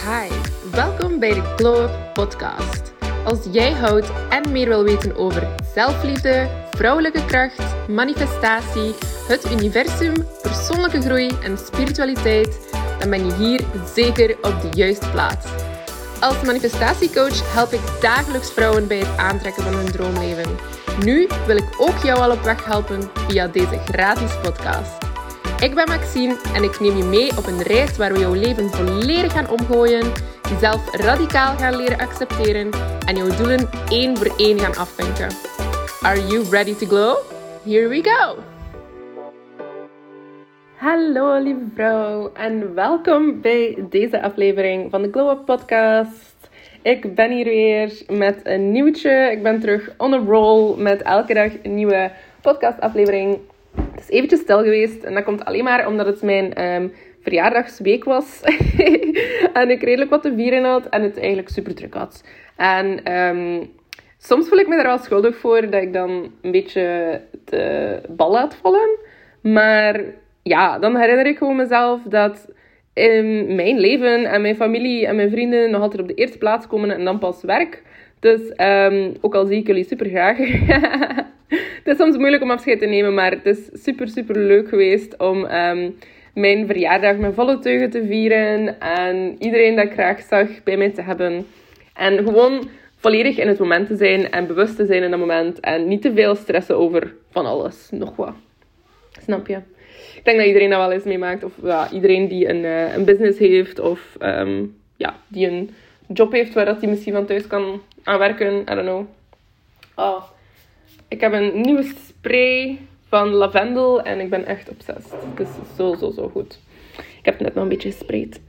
Hi, welkom bij de Glow Up Podcast. Als jij houdt en meer wil weten over zelfliefde, vrouwelijke kracht, manifestatie, het universum, persoonlijke groei en spiritualiteit, dan ben je hier zeker op de juiste plaats. Als manifestatiecoach help ik dagelijks vrouwen bij het aantrekken van hun droomleven. Nu wil ik ook jou al op weg helpen via deze gratis podcast. Ik ben Maxine en ik neem je mee op een reis waar we jouw leven volledig gaan omgooien, jezelf radicaal gaan leren accepteren en jouw doelen één voor één gaan afvinken. Are you ready to glow? Here we go! Hallo lieve vrouw en welkom bij deze aflevering van de Glow Up Podcast. Ik ben hier weer met een nieuwtje. Ik ben terug on a roll met elke dag een nieuwe podcastaflevering het is eventjes stil geweest. En dat komt alleen maar omdat het mijn um, verjaardagsweek was. en ik redelijk wat te vieren had. En het eigenlijk super druk had. En um, soms voel ik me er wel schuldig voor dat ik dan een beetje de bal laat vallen. Maar ja, dan herinner ik gewoon mezelf dat in mijn leven en mijn familie en mijn vrienden nog altijd op de eerste plaats komen en dan pas werk. Dus um, ook al zie ik jullie super graag. het is soms moeilijk om afscheid te nemen, maar het is super, super leuk geweest om um, mijn verjaardag met volle teugen te vieren. En iedereen dat ik graag zag bij mij te hebben. En gewoon volledig in het moment te zijn en bewust te zijn in dat moment. En niet te veel stressen over van alles, nog wat. Snap je? Ik denk dat iedereen dat wel eens meemaakt. Of ja, iedereen die een, uh, een business heeft of um, ja, die een job heeft waar dat hij misschien van thuis kan aan werken. I don't know. Oh, ik heb een nieuwe spray van lavendel en ik ben echt obsessed. Het is zo, zo, zo goed. Ik heb het net nog een beetje gespreid.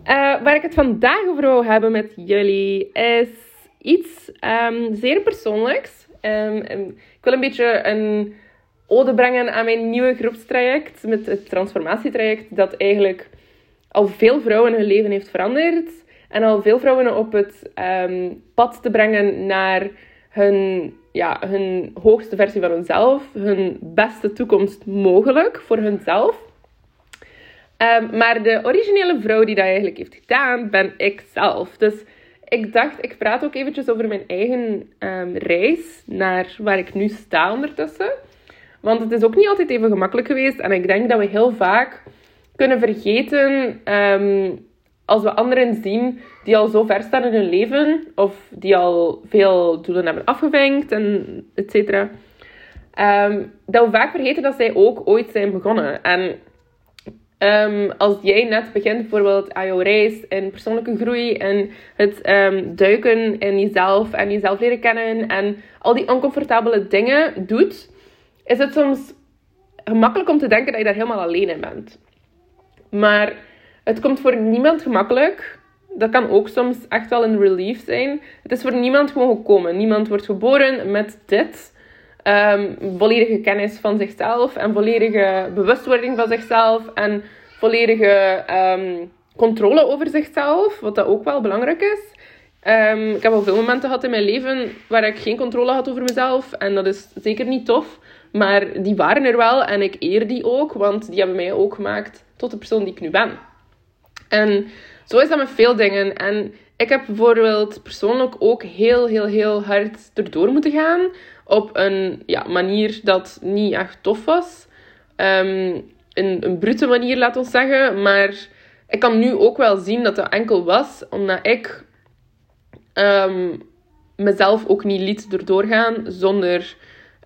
Uh, waar ik het vandaag over wil hebben met jullie is iets um, zeer persoonlijks. Um, ik wil een beetje een ode brengen aan mijn nieuwe groepstraject, met het transformatietraject, dat eigenlijk al veel vrouwen hun leven heeft veranderd. En al veel vrouwen op het um, pad te brengen naar hun, ja, hun hoogste versie van hunzelf. Hun beste toekomst mogelijk voor hunzelf. Um, maar de originele vrouw die dat eigenlijk heeft gedaan, ben ik zelf. Dus ik dacht, ik praat ook eventjes over mijn eigen um, reis naar waar ik nu sta ondertussen. Want het is ook niet altijd even gemakkelijk geweest. En ik denk dat we heel vaak kunnen vergeten um, als we anderen zien die al zo ver staan in hun leven, of die al veel doelen hebben afgevinkt, en et cetera, um, dat we vaak vergeten dat zij ook ooit zijn begonnen. En um, als jij net begint bijvoorbeeld aan jouw reis in persoonlijke groei en het um, duiken in jezelf en jezelf leren kennen en al die oncomfortabele dingen doet, is het soms gemakkelijk om te denken dat je daar helemaal alleen in bent. Maar het komt voor niemand gemakkelijk. Dat kan ook soms echt wel een relief zijn. Het is voor niemand gewoon gekomen. Niemand wordt geboren met dit. Um, volledige kennis van zichzelf en volledige bewustwording van zichzelf en volledige um, controle over zichzelf, wat dat ook wel belangrijk is. Um, ik heb al veel momenten gehad in mijn leven waar ik geen controle had over mezelf en dat is zeker niet tof, maar die waren er wel en ik eer die ook, want die hebben mij ook gemaakt tot de persoon die ik nu ben. En zo is dat met veel dingen. En ik heb bijvoorbeeld persoonlijk ook heel, heel, heel hard erdoor moeten gaan. Op een ja, manier dat niet echt tof was. Um, een, een brute manier, laat ons zeggen. Maar ik kan nu ook wel zien dat dat enkel was omdat ik um, mezelf ook niet liet erdoor gaan zonder...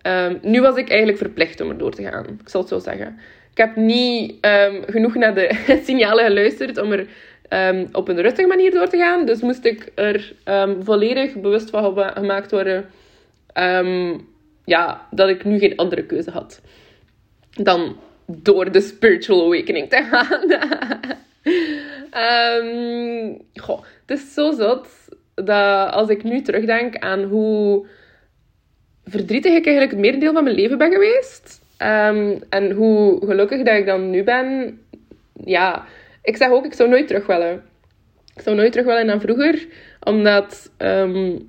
Um, nu was ik eigenlijk verplicht om erdoor te gaan. Ik zal het zo zeggen. Ik heb niet um, genoeg naar de signalen geluisterd om er um, op een rustige manier door te gaan. Dus moest ik er um, volledig bewust van gemaakt worden ja, dat ik nu geen andere keuze had dan door de spiritual awakening te gaan. goh, het is zo zot dat als ik nu terugdenk aan hoe verdrietig ik eigenlijk het merendeel van mijn leven ben geweest Um, en hoe gelukkig dat ik dan nu ben, ja, ik zeg ook, ik zou nooit terug willen. Ik zou nooit terug willen naar vroeger, omdat um,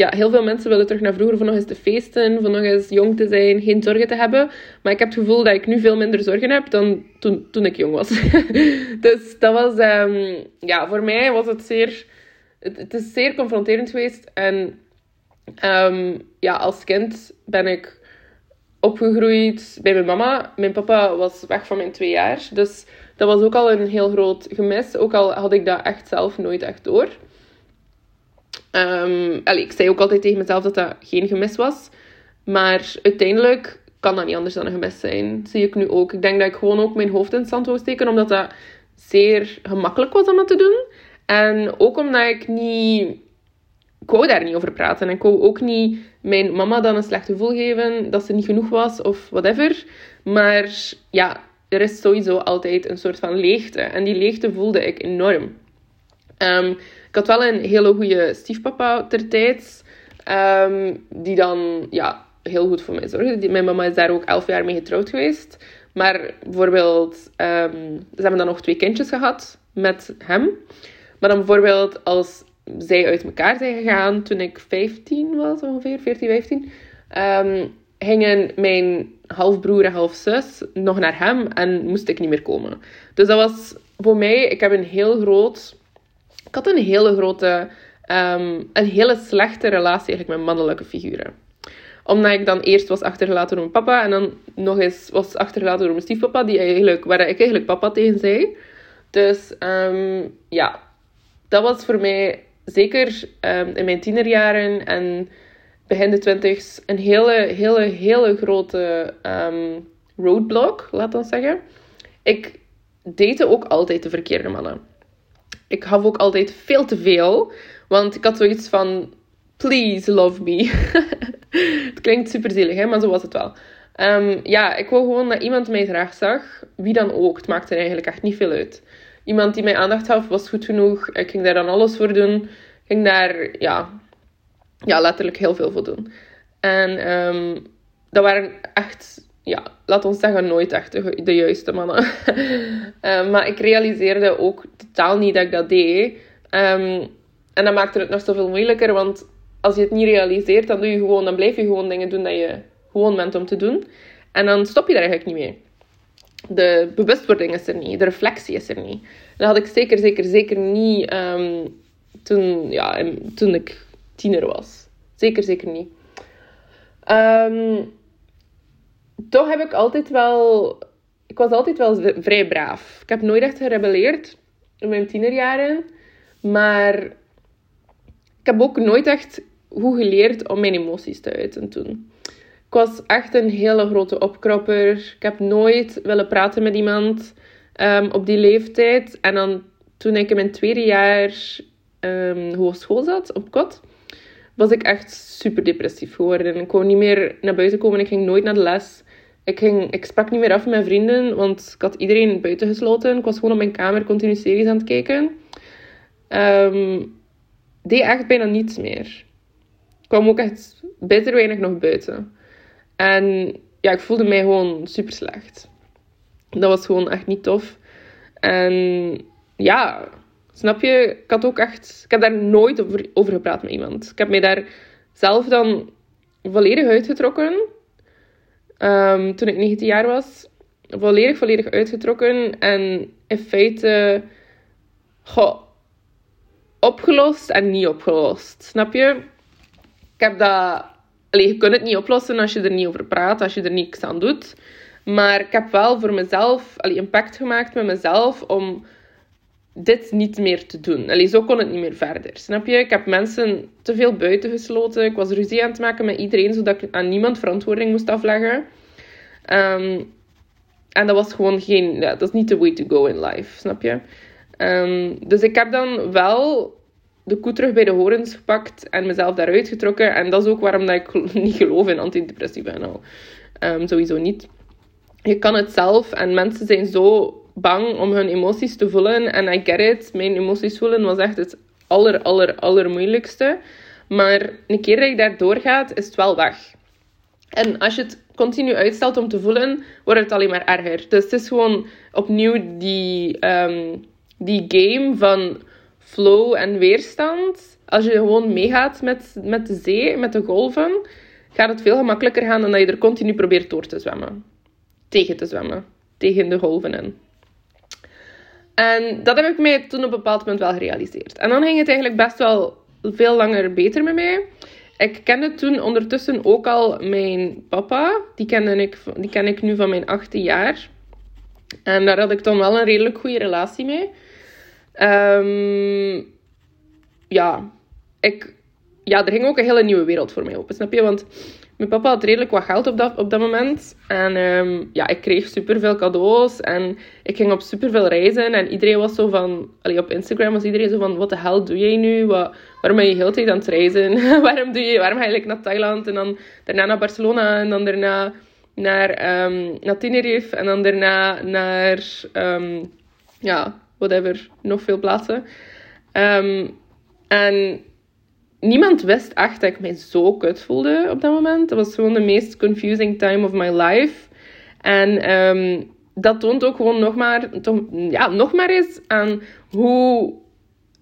ja, heel veel mensen willen terug naar vroeger voor nog eens te feesten, voor nog eens jong te zijn, geen zorgen te hebben. Maar ik heb het gevoel dat ik nu veel minder zorgen heb dan toen, toen ik jong was. dus dat was, ehm, ja, voor mij was het zeer, het, is zeer confronterend geweest. En ehm, ja, als kind ben ik opgegroeid bij mijn mama. Mijn papa was weg van mijn twee jaar. Dus dat was ook al een heel groot gemis. Ook al had ik dat echt zelf nooit echt door. Um, ik zei ook altijd tegen mezelf dat dat geen gemis was. Maar uiteindelijk kan dat niet anders dan een gemis zijn. Zie ik nu ook. Ik denk dat ik gewoon ook mijn hoofd in het zand wou steken. Omdat dat zeer gemakkelijk was om dat te doen. En ook omdat ik niet... Ik wou daar niet over praten. En ik wou ook niet mijn mama dan een slecht gevoel geven. Dat ze niet genoeg was of whatever. Maar ja, er is sowieso altijd een soort van leegte. En die leegte voelde ik enorm. Um, ik had wel een hele goede stiefpapa ter tijd. Ehm, die dan ja, heel goed voor mij zorgde. Mijn mama is daar ook elf jaar mee getrouwd geweest. Maar bijvoorbeeld, um, ze hebben dan nog twee kindjes gehad met hem. Maar dan bijvoorbeeld als zij uit elkaar zijn gegaan toen ik 15 was, ongeveer 14, 15, um, gingen mijn halfbroer en halfzus nog naar hem en moest ik niet meer komen. Dus dat was voor mij, ik heb een heel groot ik had een hele grote, um, een hele slechte relatie eigenlijk met mannelijke figuren. Omdat ik dan eerst was achtergelaten door mijn papa en dan nog eens was achtergelaten door mijn stiefpapa, die eigenlijk, waar ik eigenlijk papa tegen zei. Dus um, ja, dat was voor mij zeker um, in mijn tienerjaren en begin de twintigs een hele, hele, hele grote um, roadblock, laat ons zeggen. Ik date ook altijd de verkeerde mannen ik gaf ook altijd veel te veel. Want ik had zoiets van, please love me. het klinkt super zielig, hè? maar zo was het wel. Um, ja, ik wou gewoon dat iemand mij graag zag. Wie dan ook. Het maakte eigenlijk echt niet veel uit. Iemand die mij aandacht gaf, was goed genoeg. Ik ging daar dan alles voor doen. Ik ging daar, ja, ja letterlijk heel veel voor doen. En um, dat waren echt ja, laat ons zeggen, nooit echt de, juiste mannen. um, maar ik realiseerde ook totaal niet dat ik dat deed. Um, en dat maakte het nog zoveel moeilijker, want als je het niet realiseert, dan, doe je gewoon, dan blijf je gewoon dingen doen dat je gewoon bent om te doen. En dan stop je daar eigenlijk niet mee. De bewustwording is er niet, de reflectie is er niet. Dat had ik zeker, zeker, zeker niet um, toen, ja, toen ik tiener was. Zeker, zeker niet. Um, toch heb ik altijd wel... Ik was altijd wel vrij braaf. Ik heb nooit echt gerebelleerd in mijn tienerjaren. Maar ik heb ook nooit echt goed geleerd om mijn emoties te uiten toen. Ik was echt een hele grote opkropper. Ik heb nooit willen praten met iemand um, op die leeftijd. En dan toen ik in mijn tweede jaar um, hogeschool zat, op kot, was ik echt super depressief geworden. Ik kon niet meer naar buiten komen. Ik ging nooit naar de les. Ik, ging, ik sprak niet meer af met mijn vrienden, want ik had iedereen buiten gesloten. Ik was gewoon op mijn kamer continu series aan het kijken. Um, deed echt bijna niets meer. Ik kwam ook echt bitter weinig nog buiten. En ja, ik voelde mij gewoon super slecht. Dat was gewoon echt niet tof. En ja, snap je? Ik had ook echt... Ik heb daar nooit over, over gepraat met iemand. Ik heb mij daar zelf dan volledig uitgetrokken um, toen ik 19 jaar was, volledig, volledig uitgetrokken. En in feite, goh, opgelost en niet opgelost. Snap je? Ik heb dat... Allee, je kunt het niet oplossen als je er niet over praat, als je er niks aan doet. Maar ik heb wel voor mezelf allee, een pact gemaakt met mezelf om dit niet meer te doen. Allee, zo kon het niet meer verder. Snap je? Ik heb mensen te veel buiten gesloten. Ik was ruzie aan het maken met iedereen, zodat ik aan niemand verantwoording moest afleggen. Um, en dat was gewoon geen... Dat is niet the way to go in life, snap je? Um, dus ik heb dan wel de koe terug bij de horens gepakt en mezelf daaruit getrokken. En dat is ook waarom dat ik niet geloof in antidepressiva en al. Um, sowieso niet. Je kan het zelf en mensen zijn zo bang om hun emoties te voelen. En I get it. Mijn emoties voelen was echt het aller, aller, aller moeilijkste. Maar een keer dat je daar doorgaat, is het wel weg. En als je het continu uitstelt om te voelen, wordt het alleen maar erger. Dus het is gewoon opnieuw die, um, die game van flow en weerstand. Als je gewoon meegaat met, met de zee, met de golven, gaat het veel gemakkelijker gaan dan dat je er continu probeert door te zwemmen. Tegen te zwemmen. Tegen de golven in. En dat heb ik mij toen op een bepaald moment wel gerealiseerd. En dan ging het eigenlijk best wel veel langer beter met mij. Ik kende toen ondertussen ook al mijn papa. Die, kende ik, die ken ik nu van mijn 18 jaar. En daar had ik dan wel een redelijk goede relatie mee. Um, ja, ik, ja, er ging ook een hele nieuwe wereld voor mij open, snap je? Want mijn papa had redelijk wat geld op dat, op dat moment. En um, ja, ik kreeg superveel cadeaus. En ik ging op superveel reizen. En iedereen was zo van... Allee, op Instagram was iedereen zo van... Wat de hel doe jij nu? Waarom ben je heel tijd aan het reizen? waarom, doe je, waarom ga je naar Thailand? En dan daarna naar Barcelona. En dan daarna naar, um, naar Tenerife. En dan daarna naar... Um, ja, whatever. Nog veel plaatsen. en niemand wist echt dat ik mij zo kut voelde op dat moment. Dat was gewoon de meest confusing time of my life. En um, dat toont ook gewoon nog maar, ja, nog maar eens aan hoe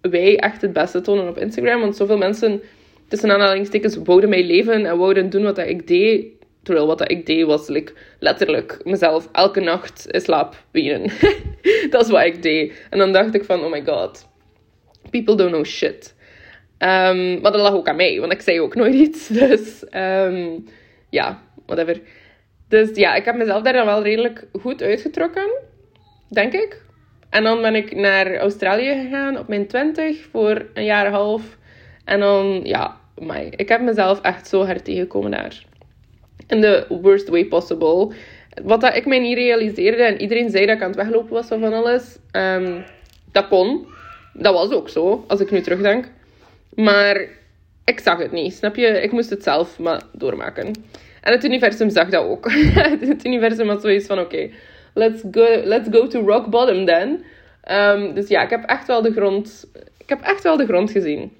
wij echt het beste tonen op Instagram. Want zoveel mensen, tussen aanhalingstekens, wouden mij leven en wouden doen wat ik deed. Terwijl wat ik deed was like, letterlijk mezelf elke nacht in slaap wenen. dat is wat ik deed. En dan dacht ik van, oh my god, people don't know shit. Um, maar dat lag ook aan mij, want ik zei ook nooit iets. Dus um, ja, whatever. Dus ja, ik heb mezelf daar dan wel redelijk goed uitgetrokken, denk ik. En dan ben ik naar Australië gegaan op mijn 20 voor een jaar en half. En dan, ja, my, ik heb mezelf echt zo hard tegengekomen daar. In the worst way possible. Wat ik mij niet realiseerde, en iedereen zei dat ik aan het weglopen was van alles, um, dat kon. Dat was ook zo, als ik nu terugdenk. Maar ik zag het niet, snap je? Ik moest het zelf maar doormaken. En het universum zag dat ook. het universum had zoiets van, oké, let's, go, let's go to rock bottom then. Um, dus ja, ik heb echt wel de grond... Ik heb echt wel de grond gezien.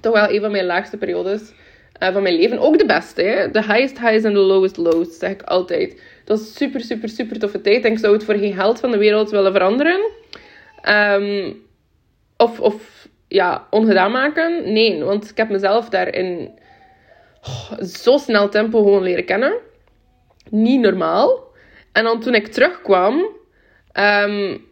Toch wel een van mijn laagste periodes uh, van mijn leven. Ook de beste. The highest highs and the lowest lows, zeg ik altijd. Dat was super, super, super toffe tijd. En ik zou het voor geen geld van de wereld willen veranderen. Um, of, of ja, ongedaan maken? Nee, want ik heb mezelf daar in oh, zo snel tempo gewoon leren kennen. Niet normaal. En dan toen ik terugkwam, um,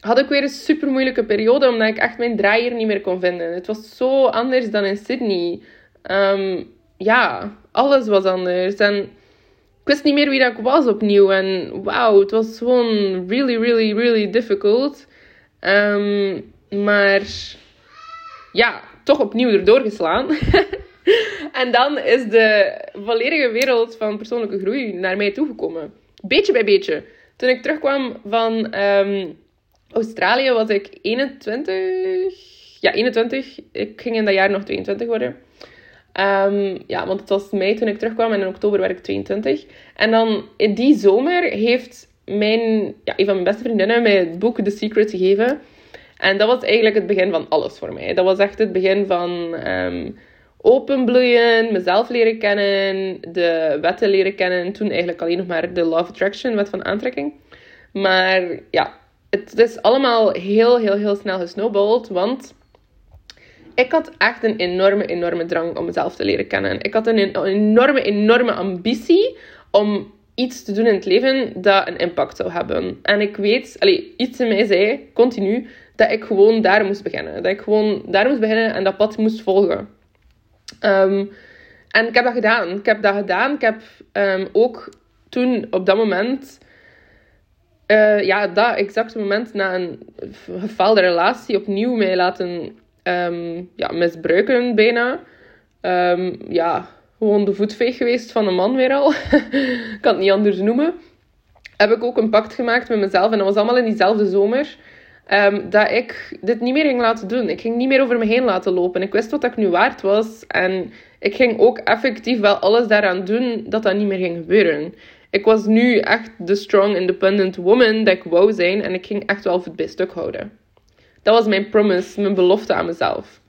had ik weer een super moeilijke periode, omdat ik echt mijn draaier niet meer kon vinden. Het was zo anders dan in Sydney. Um, ja, alles was anders. En ik wist niet meer wie dat ik was opnieuw. En wauw, het was gewoon really, really, really difficult. Um, maar ja, toch opnieuw erdoor geslaan. en dan is de volledige wereld van persoonlijke groei naar mij toegekomen. Beetje bij beetje. Toen ik terugkwam van um, Australië was ik 21. Ja, 21. Ik ging in dat jaar nog 22 worden. Um, ja, want het was mei toen ik terugkwam en in oktober werd ik 22. En dan in die zomer heeft mijn, ja, een van mijn beste vriendinnen mij het boek The Secret gegeven. En dat was eigenlijk het begin van alles voor mij. Dat was echt het begin van um, openbloeien, mezelf leren kennen, de wetten leren kennen. Toen eigenlijk alleen nog maar de Love Attraction, wet van aantrekking. Maar ja, het is allemaal heel, heel, heel snel gesnowballed. Want ik had echt een enorme, enorme drang om mezelf te leren kennen. Ik had een enorme, enorme ambitie om iets te doen in het leven dat een impact zou hebben. En ik weet, allee, iets in mij zei continu dat ik gewoon daar moest beginnen. Dat ik gewoon daar moest beginnen en dat pad moest volgen. Um, en ik heb dat gedaan. Ik heb dat gedaan. Ik heb um, ook toen op dat moment, uh, ja, dat exacte moment na een gefaalde relatie opnieuw mij laten um, ja, misbruiken bijna. ja, gewoon de voetveeg geweest van een man weer al. ik kan het niet anders noemen. Heb ik ook een pact gemaakt met mezelf. En dat was allemaal in diezelfde zomer. Um, dat ik dit niet meer ging laten doen. Ik ging niet meer over me heen laten lopen. Ik wist wat ik nu waard was. En ik ging ook effectief wel alles daaraan doen dat dat niet meer ging gebeuren. Ik was nu echt de strong, independent woman dat ik wou zijn. En ik ging echt wel het bij stuk houden. Dat was mijn promise, mijn belofte aan mezelf.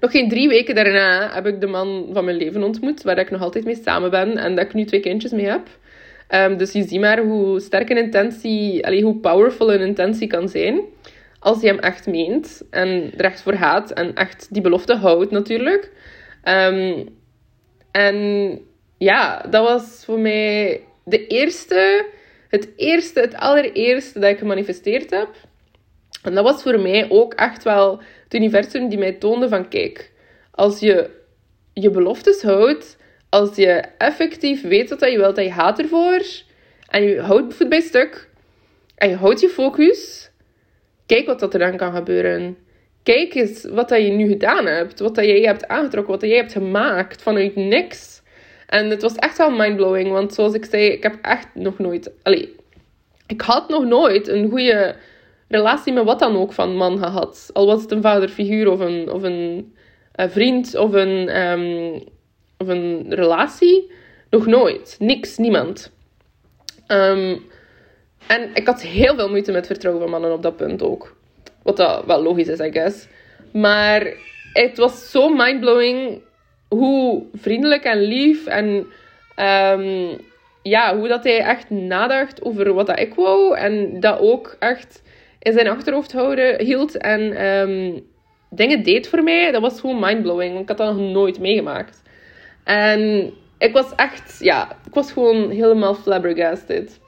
Nog geen drie weken daarna heb ik de man van mijn leven ontmoet, waar ik nog altijd mee samen ben en dat ik nu twee kindjes mee heb. Um, dus je ziet maar hoe sterk een intentie, allee, hoe powerful een intentie kan zijn. als hij hem echt meent en er echt voor gaat en echt die belofte houdt natuurlijk. Ehm, en ja, dat was voor mij de eerste, het eerste, het allereerste dat ik gemanifesteerd heb. En dat was voor mij ook echt wel het universum die mij toonde van kijk, als je je beloftes houdt, als je effectief weet wat je wilt en je gaat ervoor en je houdt voet bij stuk en je houdt je focus, kijk wat dat er dan kan gebeuren. Kijk eens wat dat je nu gedaan hebt, wat dat jij hebt aangetrokken, wat dat jij hebt gemaakt vanuit niks. En het was echt wel mindblowing, want zoals ik zei, ik heb echt nog nooit, allee, ik had nog nooit een goede relatie met wat dan ook van man gehad. Al was het een vaderfiguur of een, of een, een vriend of een, ehm, of een relatie. Nog nooit. Niks, niemand. Ehm, en ik had heel veel moeite met vertrouwen van mannen op dat punt ook. Wat wel logisch is, I guess. Maar het was zo mindblowing hoe vriendelijk en lief en um, ja, hoe dat hij echt nadacht over wat dat ik wou. En dat ook echt in zijn achterhoofd houden, hield en um, dingen deed voor mij. Dat was gewoon mindblowing. Ik had dat nog nooit meegemaakt. En ik was echt, ja, ik was gewoon helemaal flabbergasted.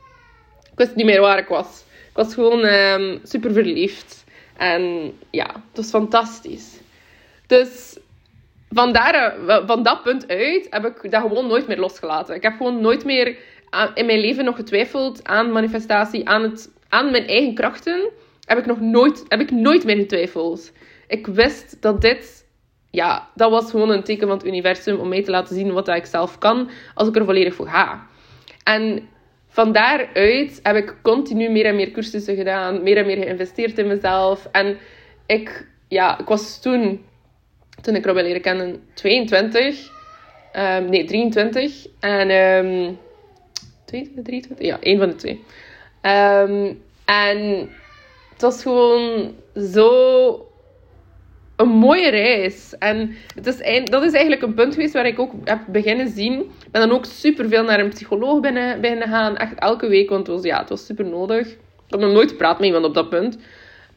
Ik wist niet meer waar ik was. Ik was gewoon um, super verliefd. En ja, het was fantastisch. Dus van, daar, van dat punt uit heb ik dat gewoon nooit meer losgelaten. Ik heb gewoon nooit meer in mijn leven nog getwijfeld aan manifestatie, aan, het, aan mijn eigen krachten. Heb ik nog nooit, heb ik nooit meer getwijfeld. Ik wist dat dit, ja, dat was gewoon een teken van het universum om mij te laten zien wat ik zelf kan als ik er volledig voor ga. En van daaruit heb ik continu meer en meer cursussen gedaan, meer en meer geïnvesteerd in mezelf. En ik, ja, ik was toen, toen ik Robin leren kennen, 22. Um, nee, 23. En, um, 22, 23? Ja, één van de twee. Um, en het was gewoon zo een mooie reis. En het is, dat is eigenlijk een punt geweest waar ik ook heb beginnen zien. Ik ben dan ook super veel naar een psycholoog binnen, beginnen gaan. Echt elke week, want het was, ja, het was super nodig. Ik had nog nooit gepraat met iemand op dat punt.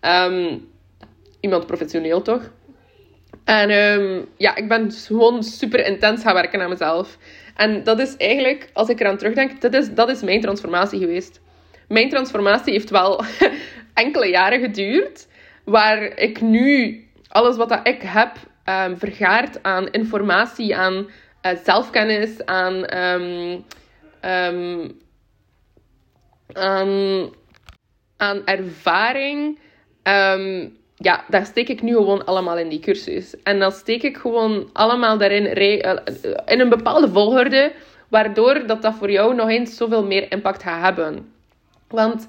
Um, iemand professioneel toch? En um, ja, ik ben gewoon super intens gaan werken aan mezelf. En dat is eigenlijk, als ik eraan terugdenk, dat is, dat is mijn transformatie geweest. Mijn transformatie heeft wel enkele jaren geduurd. Waar ik nu alles wat ik heb um, vergaard aan informatie, aan uh, zelfkennis, aan, um, um, aan, aan ervaring. ja, daar steek ik nu gewoon allemaal in die cursus. En dan steek ik gewoon allemaal daarin uh, in een bepaalde volgorde, waardoor dat, dat voor jou nog eens zoveel meer impact gaat hebben. Want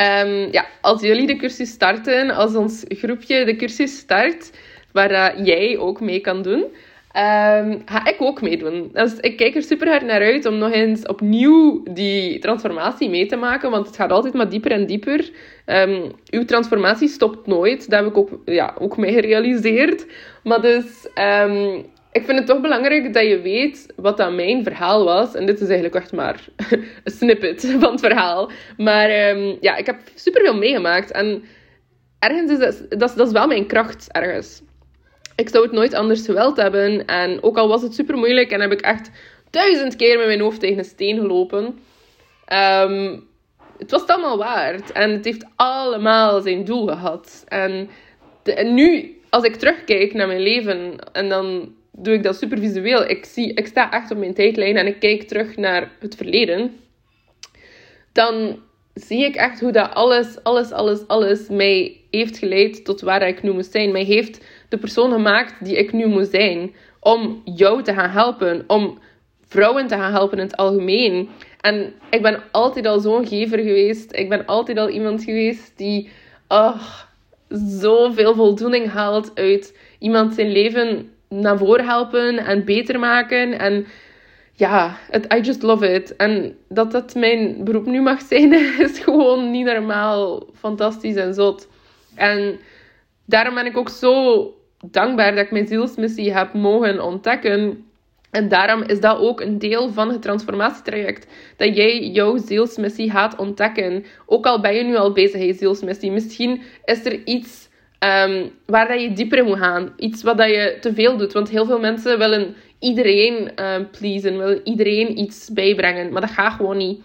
Um, ja, als jullie de cursus starten, als ons groepje de cursus start, waar uh, jij ook mee kan doen, um, ga ik ook meedoen. Dus ik kijk er super hard naar uit om nog eens opnieuw die transformatie mee te maken, want het gaat altijd maar dieper en dieper. Um, uw transformatie stopt nooit, dat heb ik ook, ja, ook mee gerealiseerd. Maar dus ik vind het toch belangrijk dat je weet wat dat mijn verhaal was. En dit is eigenlijk echt maar een snippet van het verhaal. Maar um, ja, ik heb superveel meegemaakt. En ergens is dat, dat, is wel mijn kracht, ergens. Ik zou het nooit anders gewild hebben. En ook al was het super moeilijk en heb ik echt duizend keer met mijn hoofd tegen een steen gelopen. Um, het was het allemaal waard. En het heeft allemaal zijn doel gehad. En, en nu, als ik terugkijk naar mijn leven en dan doe ik dat super visueel. Ik, zie, ik sta echt op mijn tijdlijn en ik kijk terug naar het verleden. Dan zie ik echt hoe dat alles, alles, alles, alles mij heeft geleid tot waar ik nu moet zijn. Mij heeft de persoon gemaakt die ik nu moet zijn. Om jou te gaan helpen. Om vrouwen te gaan helpen in het algemeen. En ik ben altijd al zo'n gever geweest. Ik ben altijd al iemand geweest die oh, zoveel voldoening haalt uit iemand zijn leven naar voren helpen en beter maken. En ja, it, I just love it. En dat dat mijn beroep nu mag zijn, is gewoon niet normaal fantastisch en zot. En daarom ben ik ook zo dankbaar dat ik mijn zielsmissie heb mogen ontdekken. En daarom is dat ook een deel van het transformatietraject. Dat jij jouw zielsmissie gaat ontdekken. Ook al ben je nu al bezig in je zielsmissie. Misschien is er iets um, waar dat je dieper moet gaan. Iets wat dat je te veel doet. Want heel veel mensen willen iedereen um, pleasen. Willen iedereen iets bijbrengen. Maar dat gaat gewoon niet.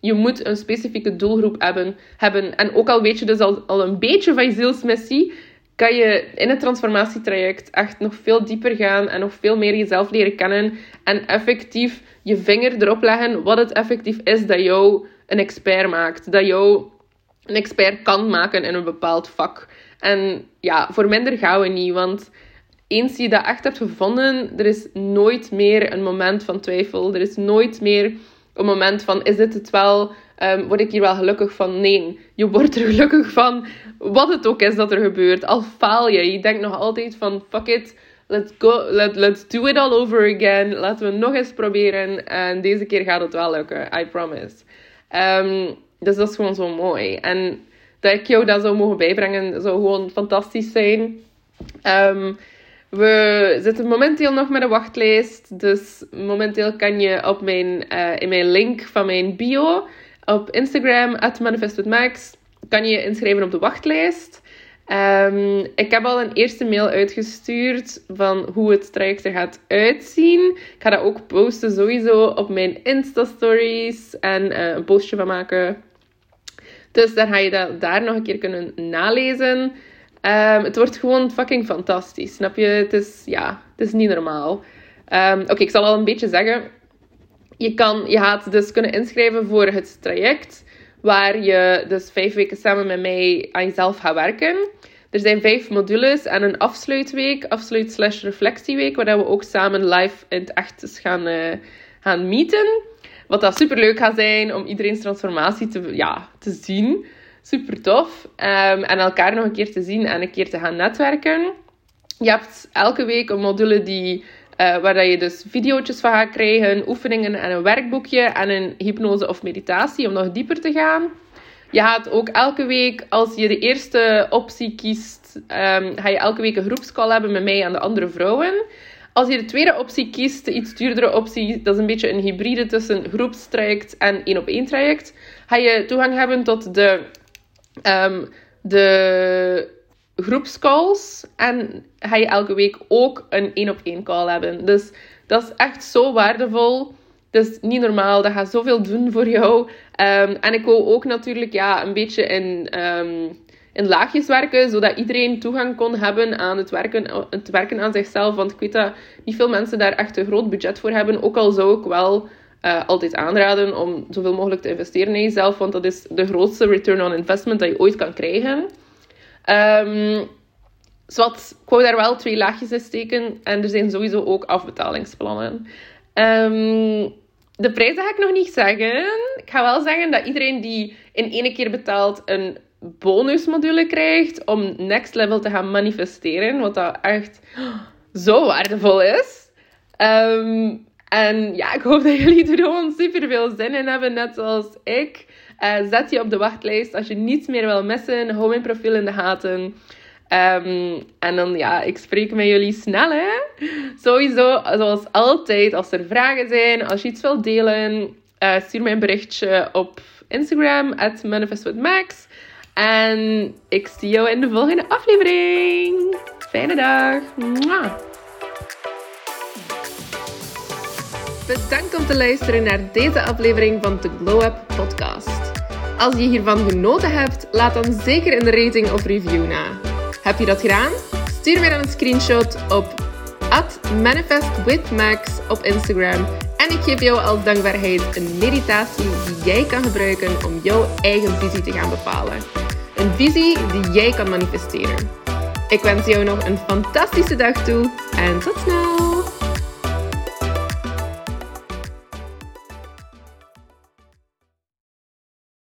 Je moet een specifieke doelgroep hebben. hebben. En ook al weet je dus al, al een beetje van je zielsmissie kan je in het transformatietraject echt nog veel dieper gaan en nog veel meer jezelf leren kennen en effectief je vinger erop leggen wat het effectief is dat jou een expert maakt. Dat jou een expert kan maken in een bepaald vak. En ja, voor minder gaan we niet, want eens je dat echt hebt gevonden, er is nooit meer een moment van twijfel. Er is nooit meer een moment van, is dit het wel? Um, word ik hier wel gelukkig van? Nee, je wordt er gelukkig van wat het ook is dat er gebeurt. Al faal je, je denkt nog altijd van, fuck it, let's go, let, let's do it all over again. Laten we nog eens proberen. En deze keer gaat het wel lukken, I promise. Um, dus dat is gewoon zo mooi. En dat ik jou dat zou mogen bijbrengen, zou gewoon fantastisch zijn. Um, we zitten momenteel nog met een wachtlijst. Dus momenteel kan je op mijn, uh, in mijn link van mijn bio op Instagram, at manifestwithmax, kan je inschrijven op de wachtlijst. Um, ik heb al een eerste mail uitgestuurd van hoe het traject er gaat uitzien. Ik ga dat ook posten sowieso op mijn Insta-stories en uh, een postje van maken. Dus dan ga je dat daar nog een keer kunnen nalezen. Um, het wordt gewoon fucking fantastisch, snap je? Het is, ja, het is niet normaal. Um, Oké, ik zal al een beetje zeggen. Je, kan, je gaat dus kunnen inschrijven voor het traject, waar je dus vijf weken samen met mij aan jezelf gaat werken. Er zijn vijf modules en een afsluitweek, afsluit slash reflectieweek, waar we ook samen live in het echt gaan, uh, gaan meeten. Wat dat super leuk gaat zijn om iedereen's transformatie te, ja, te zien. Super tof. Um, en elkaar nog een keer te zien en een keer te gaan netwerken. Je hebt elke week een module die uh, waar je dus video's van gaat krijgen, oefeningen en een werkboekje en een hypnose of meditatie om nog dieper te gaan. Je gaat ook elke week, als je de eerste optie kiest, um, ga je elke week een groepscall hebben met mij en de andere vrouwen. Als je de tweede optie kiest, de iets duurdere optie, dat is een beetje een hybride tussen groepstraject en één op één traject, ga je toegang hebben tot de, um, de groepscalls en ga je elke week ook een één op één call hebben. Dus dat is echt zo waardevol. Dat is niet normaal. Dat gaat zoveel doen voor jou. Um, en ik wil ook natuurlijk ja, een beetje in, um, in laagjes werken, zodat iedereen toegang kon hebben aan het werken, het werken aan zichzelf. Want ik weet dat niet veel mensen daar echt een groot budget voor hebben. Ook al zou ik wel uh, altijd aanraden om zoveel mogelijk te investeren in jezelf, want dat is de grootste return on investment dat je ooit kan krijgen. Um, Zwat, ik wou daar wel twee laagjes in steken. En er zijn sowieso ook afbetalingsplannen. Um, de prijzen ga ik nog niet zeggen. Ik ga wel zeggen dat iedereen die in één keer betaalt een bonusmodule krijgt om next level te gaan manifesteren. Wat dat echt zo waardevol is. Um, en ja, ik hoop dat jullie er gewoon super veel zin in hebben, net zoals ik. Uh, zet je op de wachtlijst als je niets meer wil missen. Hou mijn profiel in de gaten. Um, en dan, ja, ik spreek met jullie snel, hè. Sowieso, zoals altijd, als er vragen zijn, als je iets wilt delen, uh, stuur mij een berichtje op Instagram, at manifestwithmax. En ik zie jou in de volgende aflevering. Fijne dag. Bedankt om te luisteren naar deze aflevering van de Glow Up Podcast. Als je hiervan genoten hebt, laat dan zeker een rating of review na. Heb je dat gedaan? Stuur mij dan een screenshot op manifestwithmax op Instagram en ik geef jou als dankbaarheid een meditatie die jij kan gebruiken om jouw eigen visie te gaan bepalen. Een visie die jij kan manifesteren. Ik wens jou nog een fantastische dag toe en tot snel!